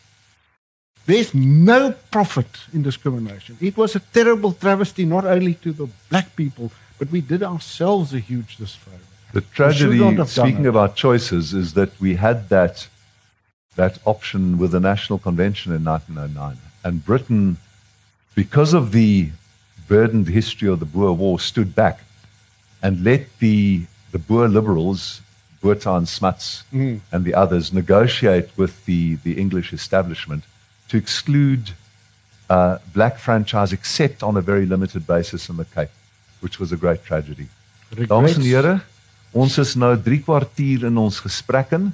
There's no profit in discrimination. It was a terrible travesty not only to the black people, but we did ourselves a huge disfavor. The tragedy, speaking about choices, is that we had that that option with the National Convention in 1909, and Britain, because of the burdened history of the Boer War, stood back and let the the Boer liberals, Botha and Smuts, and the others negotiate with the the English establishment to exclude uh, black franchise, except on a very limited basis in the Cape, which was a great tragedy. Here, ons is nou 3 kwartier in ons gesprek in.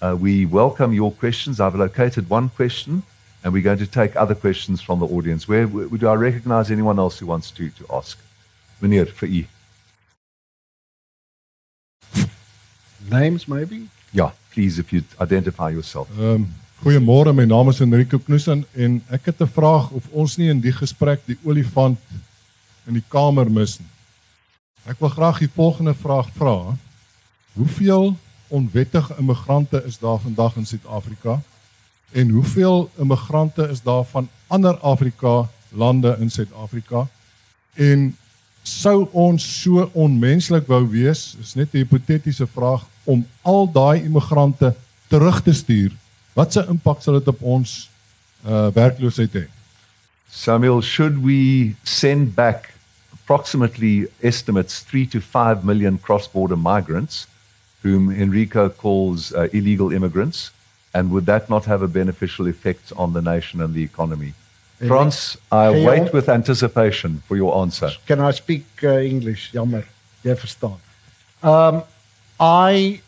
Uh, we welcome your questions. I've located one question and we're going to take other questions from the audience. Where, do I recognize anyone else who wants to to ask? Meneer vir u. Names, maybe? Ja, please if you identify yourself. Ehm um, goeiemôre, my naam is Enrico Knoesen en ek het 'n vraag of ons nie in die gesprek die olifant in die kamer mis nie. Ek wil graag die volgende vraag vra. Hoeveel onwettige immigrante is daar vandag in Suid-Afrika? En hoeveel immigrante is daar van ander Afrika lande in Suid-Afrika? En sou ons so onmenslik wou wees, is net 'n hipotetiese vraag om al daai immigrante terug te stuur. Wat se impak sal dit op ons uh werkloosheid hê? Samuel, should we send back approximately estimates 3 to 5 million cross-border migrants whom Enrico calls uh, illegal immigrants and would that not have a beneficial effect on the nation and the economy? Frans, I wait with anticipation for your answer. Can I speak uh, English? Jammer. Jy verstaan. Um I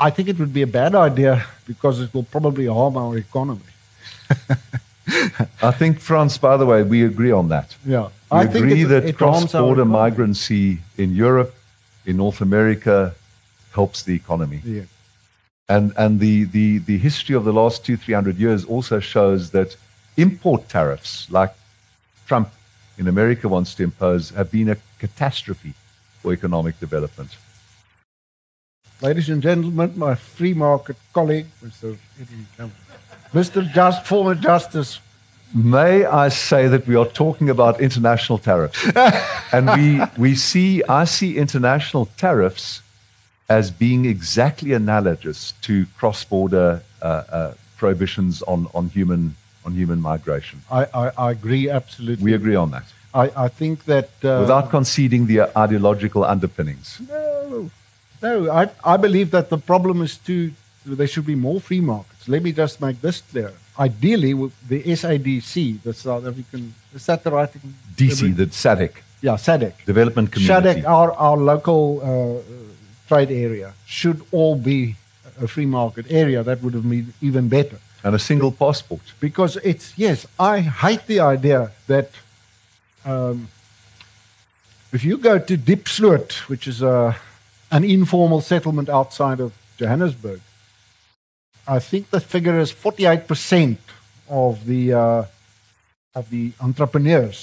I think it would be a bad idea because it will probably harm our economy. I think, Frans, by the way, we agree on that. Yeah. We I agree it, that it cross-border migrancy in Europe, in North America, helps the economy. Yeah. And, and the, the, the history of the last two, three hundred years also shows that import tariffs, like Trump in America wants to impose, have been a catastrophe for economic development. Ladies and gentlemen, my free market colleague, Mr. Edwin Cameron. Mr. Just former Justice May I say that we are talking about international tariffs. and we, we see, I see international tariffs as being exactly analogous to cross border uh, uh, prohibitions on, on, human, on human migration. I, I, I agree absolutely. We agree on that. I, I think that uh, Without conceding the ideological underpinnings. No, no. I, I believe that the problem is too. There should be more free markets. Let me just make this clear. Ideally, the SADC, the South African, is that the right? DC, the SADC, yeah, SADC. Development Community. SADC, our, our local uh, trade area, should all be a free market area. That would have been even better. and a single passport. because it's yes i hate the idea that um, if you go to Diepsloot, which is a, an informal settlement outside of johannesburg i think the figure is 48% of the uh, of the entrepreneurs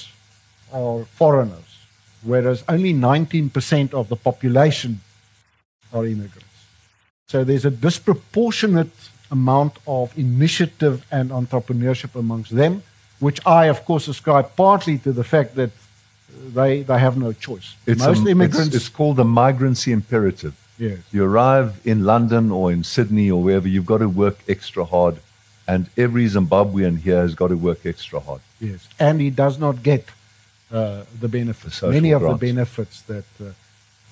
are foreigners whereas only 19% of the population are immigrants so there's a disproportionate amount of initiative and entrepreneurship amongst them, which I, of course, ascribe partly to the fact that they, they have no choice. It's, Most a- immigrants, it's, it's called the migrancy imperative. Yes, You arrive in London or in Sydney or wherever, you've got to work extra hard. And every Zimbabwean here has got to work extra hard. yes, and he does not get uh, the benefits, social many of grants. the benefits that uh,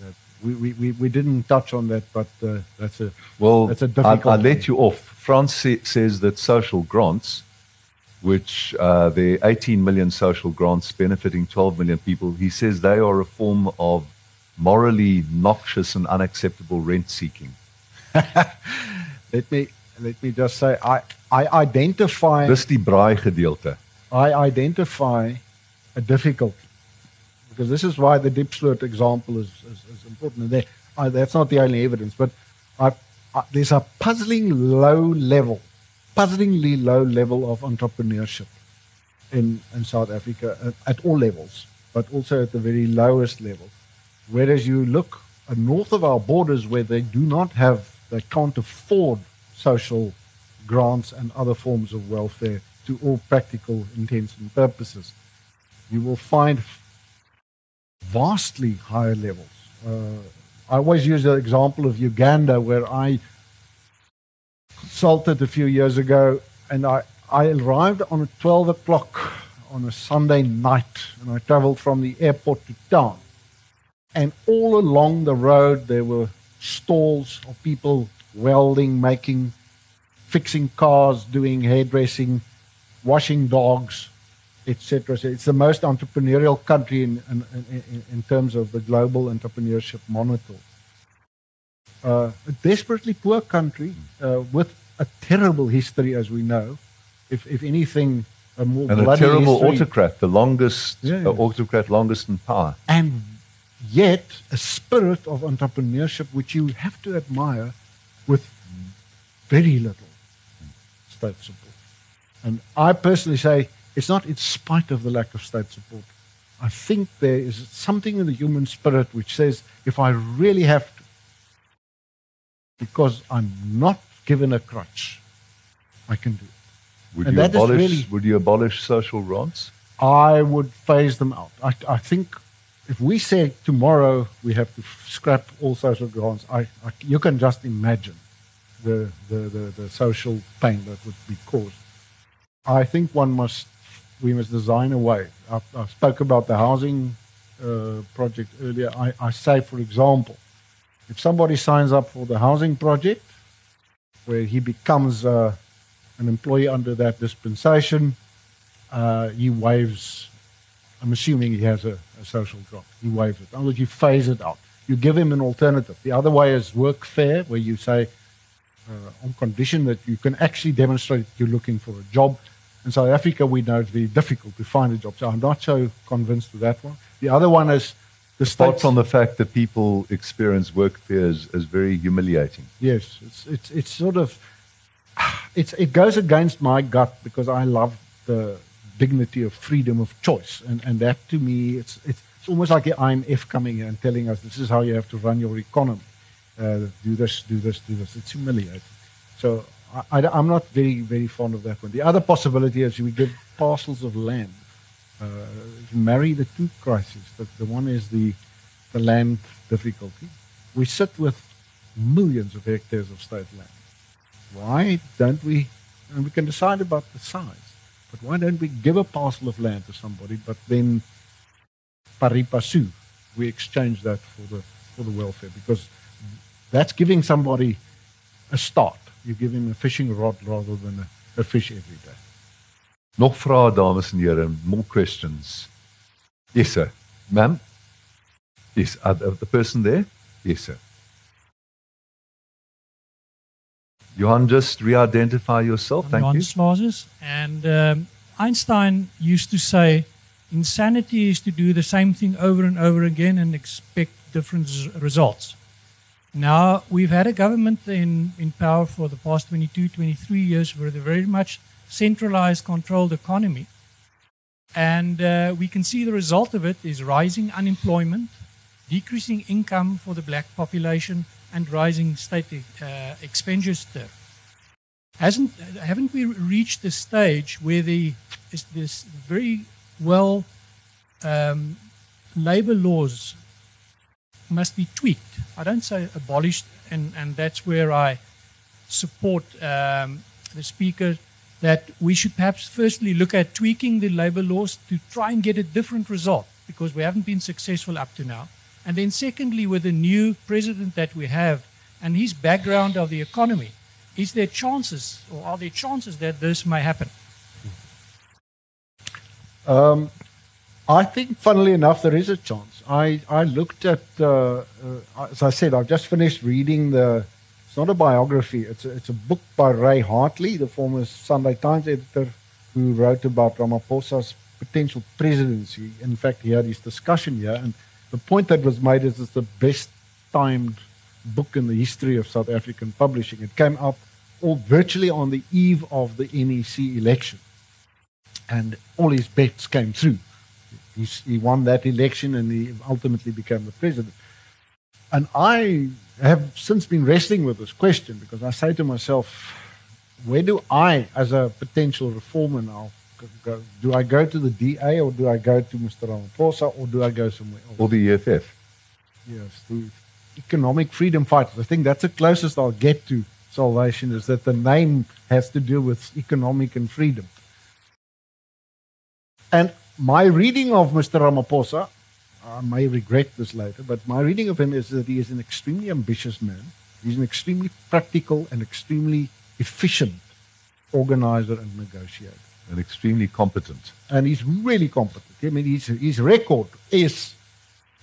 that we, we, we, we didn't touch on that, but uh, that's a Well, That's a I, difficult I one. let you off. Frans sa- says that social grants, which uh, are 18 million social grants benefiting 12 million people, he says they are a form of morally noxious and unacceptable rent seeking. let me let me just say I I identify Dis die braai gedeelte. I identify a difficulty because this is why the Diepsloot example is, is, is important. And they, I, that's not the only evidence, but I, I, there's a puzzling low level, puzzlingly low level of entrepreneurship in, in South Africa at, at all levels, but also at the very lowest level. Whereas you look north of our borders where they do not have, they can't afford social grants and other forms of welfare to all practical intents and purposes. You will find vastly higher levels. Uh, I always use the example of Uganda, where I consulted a few years ago, and I, I arrived on at 12 o'clock on a Sunday night, and I traveled from the airport to town. And all along the road, there were stalls of people welding, making, fixing cars, doing hairdressing, washing dogs, etc. So it's the most entrepreneurial country in, in, in, in, terms of the global entrepreneurship monitor. Uh, a desperately poor country uh, with a terrible history, as we know. If, if anything, a more and a terrible history. autocrat, the longest yeah, yeah. Uh, autocrat, longest in power. And yet, a spirit of entrepreneurship which you have to admire with very little state support. And I personally say it's not in spite of the lack of state support. I think there is something in the human spirit which says if I really have to, because I'm not given a crutch, I can do it. Would, you abolish, really, would you abolish social grants? I would phase them out. I, I think if we say tomorrow we have to scrap all social grants, I, I, you can just imagine the, the, the, the social pain that would be caused. I think one must we must design a way. I, I spoke about the housing uh, project earlier. I, I, say, for example, if somebody signs up for the housing project, where he becomes uh, an employee under that dispensation, uh, he waives. I'm assuming he has a, a social drop. He waives it. Unless you phase it out, you give him an alternative. The other way is workfare, where you say, uh, on condition that you can actually demonstrate you're looking for a job in South Africa, we know it's very difficult to find a job. So I'm not so convinced with that one. The other one is the Apart from the fact that people experience work fears as very humiliating. Yes, it's, it's, it's sort of, it's, it goes against my gut because I love the dignity of freedom of choice. And, and that to me, it's, it's, it's almost like the IMF coming in and telling us this is how you have to run your economy. Uh, do this, do this, do this. It's humiliating. So I, am not very, very fond of that one. The other possibility is we give parcels of land. Uh, marry the two crises. The, the one is the, the land difficulty. We sit with millions of hectares of state land. Why don't we, and we can decide about the size, but why don't we give a parcel of land to somebody, but then pari passu, we exchange that for the, for the welfare, because that's giving somebody a start you give him a fishing rod rather than a, a fish every day. Nog vrae dames en here, more questions. Yes sir. Ma'am? Yes, uh, the person there? Yes sir. Johan, just re-identify yourself. Thank Johan you. Slazes. And um, Einstein used to say, insanity is to do the same thing over and over again and expect different results. Now, we've had a government in, in power for the past 22, 23 years with a very much centralized, controlled economy. And uh, we can see the result of it is rising unemployment, decreasing income for the black population, and rising state uh, expenditure. Hasn't, haven't we reached the stage where the, this very well um, labor laws must be tweaked. I don't say abolished, and, and that's where I support um, the speaker that we should perhaps firstly look at tweaking the labor laws to try and get a different result because we haven't been successful up to now. And then, secondly, with the new president that we have and his background of the economy, is there chances or are there chances that this may happen? Um, I think, funnily enough, there is a chance. I, I looked at, uh, uh, as I said, I've just finished reading the, it's not a biography, it's a, it's a book by Ray Hartley, the former Sunday Times editor, who wrote about Ramaphosa's potential presidency. In fact, he had his discussion here, and the point that was made is it's the best timed book in the history of South African publishing. It came out all virtually on the eve of the NEC election, and all his bets came through He's, he won that election and he ultimately became the president. And I have since been wrestling with this question because I say to myself, where do I, as a potential reformer now, go? Do I go to the DA or do I go to Mr. Ramaphosa or do I go somewhere else? Or the EFF. Yes, the economic freedom fighters. I think that's the closest I'll get to salvation is that the name has to do with economic and freedom. And my reading of Mr. Ramaphosa, I may regret this later, but my reading of him is that he is an extremely ambitious man. He's an extremely practical and extremely efficient organizer and negotiator. And extremely competent. And he's really competent. I mean, his, his record is.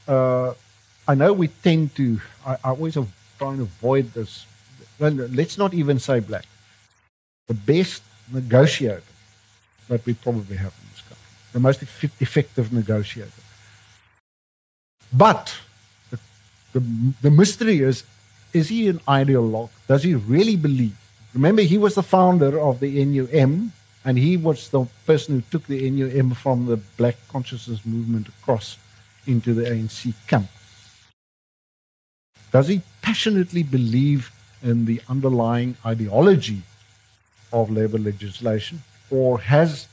Uh, I know we tend to. I, I always try and avoid this. Well, let's not even say black. The best negotiator that we probably have in this country, the most effective negotiator. But the, the, the mystery is is he an ideologue? Does he really believe? Remember, he was the founder of the NUM, and he was the person who took the NUM from the black consciousness movement across into the ANC camp. Does he passionately believe in the underlying ideology of labor legislation? Or has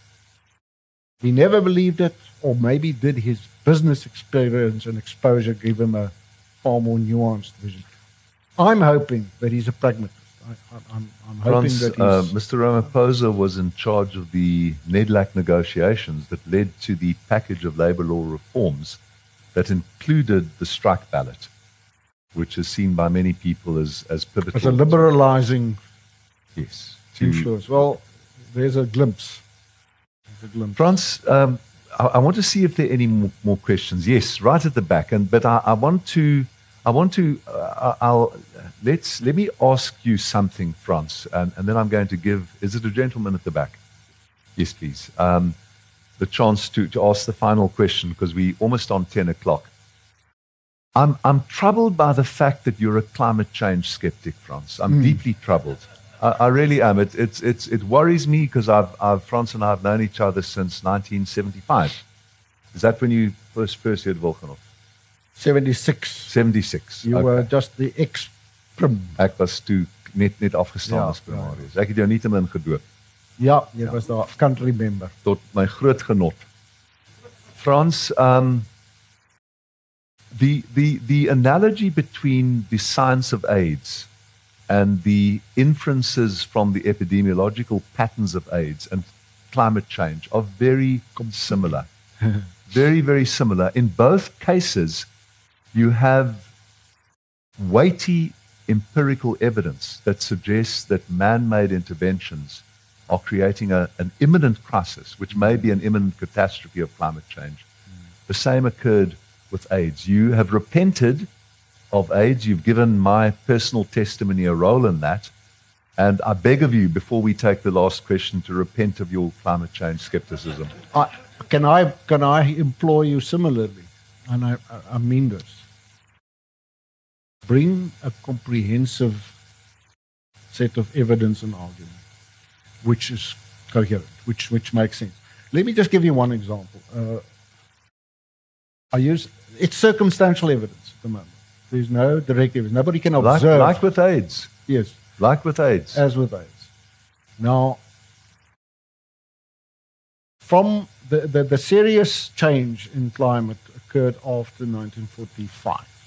he never believed it? Or maybe did his business experience and exposure give him a far more nuanced vision? I'm hoping that he's a pragmatist. I, am hoping Frans, that uh, Mr. Ramaphosa was in charge of the NEDLAC negotiations that led to the package of labor law reforms that included the strike ballot which is seen by many people as, as pivotal. As a liberalizing yes, influence. Well, there's a glimpse. There's a glimpse. Frans, um, I, I, want to see if there are any more, more, questions. Yes, right at the back. And but I, I want to, I want to, uh, I'll let's let me ask you something, Frans, and, and then I'm going to give. Is it a gentleman at the back? Yes, please. Um, the chance to, to ask the final question because we're almost on 10 o'clock. I'm, I'm troubled by the fact that you're a climate change skeptic, Frans. I'm mm. deeply troubled. I, I, really am. It, it's, it's, it worries me because I've, I've, and I have known each other since 1975. Is that when you first, first heard Volkanov? 76. 76. You okay. were just the ex-prim. Ek was toe net net afgestaan ja, as. Ja. Ek het jou nietemin gedoop. Ja, jy ja. was daar country member. Tot my groot genot. Frans, um the, the, the analogy between the science of AIDS and the inferences from the epidemiological patterns of AIDS and climate change are very similar. very, very similar. In both cases, you have weighty empirical evidence that suggests that man made interventions are creating a, an imminent crisis, which may be an imminent catastrophe of climate change. The same occurred with AIDS. You have repented of AIDS. You've given my personal testimony a role in that. And I beg of you, before we take the last question, to repent of your climate change skepticism. I, can, I, can I implore you similarly? And I, I mean this. Bring a comprehensive set of evidence and argument, which is coherent, which, which makes sense. Let me just give you one example. Uh, I use it's circumstantial evidence at the moment. There's no direct evidence. Nobody can observe. Like, like with AIDS. Yes. Like with AIDS. As with AIDS. Now, from the, the, the serious change in climate occurred after 1945.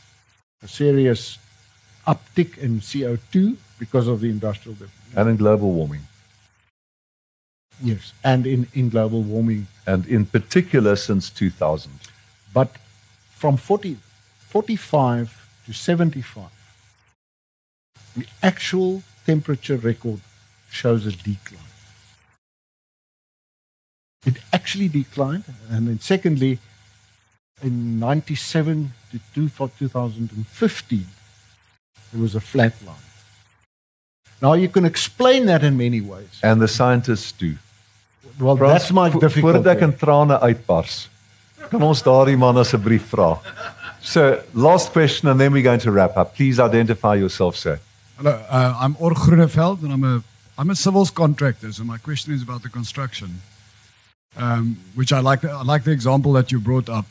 A serious uptick in CO2 because of the industrial development. And in global warming. Yes, and in, in global warming. And in particular since 2000. But from 40, 45 to 75, the actual temperature record shows a decline. It actually declined. And then, secondly, in 97 to 2015, there was a flat line. Now, you can explain that in many ways. And the scientists do. Well, that's my difficulty. Voordat ek in trane uitbars. Kan ons daardie man asseblief vra? So, last question and then we're going to wrap up. Please identify yourself, sir. Hello, uh, I'm Or Groeneveld and I'm a I'm a civils contractor, so my question is about the construction. um, which I like. I like the example that you brought up.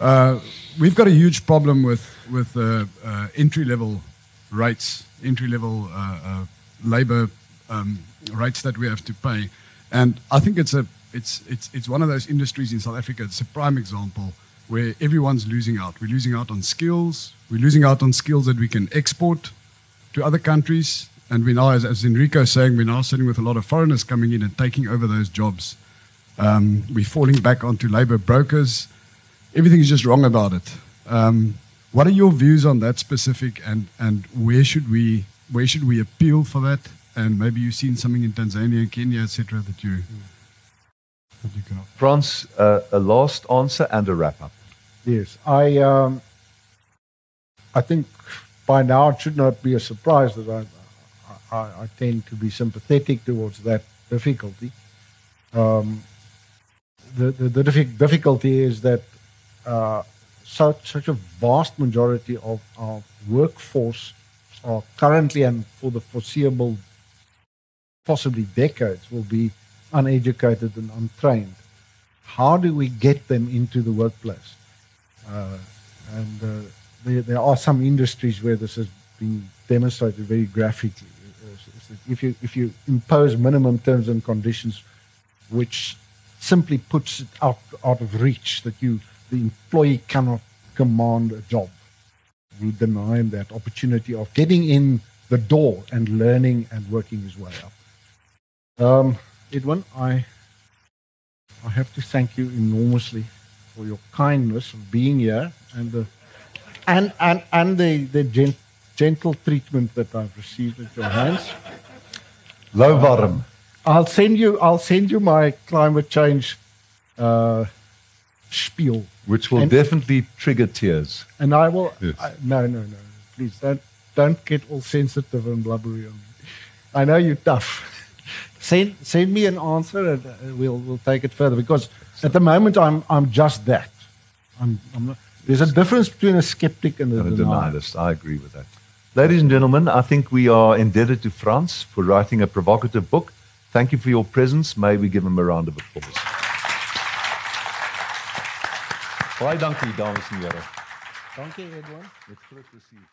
Uh, we've got a huge problem with with uh, uh, entry level rates, entry level uh, uh, labor um, rates that we have to pay, and I think it's a it's it's it's one of those industries in South Africa. It's a prime example where everyone's losing out. We're losing out on skills. We're losing out on skills that we can export to other countries. And we now, as, as is saying, we're now sitting with a lot of foreigners coming in and taking over those jobs. Um, we're falling back onto labor brokers. Everything is just wrong about it. Um, what are your views on that specific, and, and where should we where should we appeal for that? And maybe you've seen something in Tanzania Kenya, etc., that you that you can offer. Frans, uh, a last answer and a wrap up. Yes, I um, I think by now it should not be a surprise that I I, I tend to be sympathetic towards that difficulty. Um, the, the the difficulty is that uh, such such a vast majority of our workforce are currently and for the foreseeable, possibly decades, will be uneducated and untrained. How do we get them into the workplace? Uh, and uh, there, there are some industries where this has been demonstrated very graphically. If you, if you impose minimum terms and conditions, which simply puts it out, out of reach, that you, the employee cannot command a job, We deny him that opportunity of getting in the door and learning and working his way up. Um, Edwin, I, I have to thank you enormously for your kindness of being here and the and and and the the gent, gentle treatment that I've received at your hands. Low warm. I'll send you I'll send you my climate change uh, spiel, Which will And- definitely trigger tears. and I will. Yes. I, no, no, no. Please don't don't get all sensitive and blubbery on me. I know you're tough. send send me an answer and uh, we'll we'll take it further because at the moment I'm I'm just that. I'm, I'm not, there's a difference between a skeptic and a, and a denier. denialist. I agree with that. Ladies and gentlemen, I think we are indebted to Frans for writing a provocative book. Thank you for your presence. May we give him a round of applause. Baie dankie dames en here. Dankie Edwin. Met groot plesier.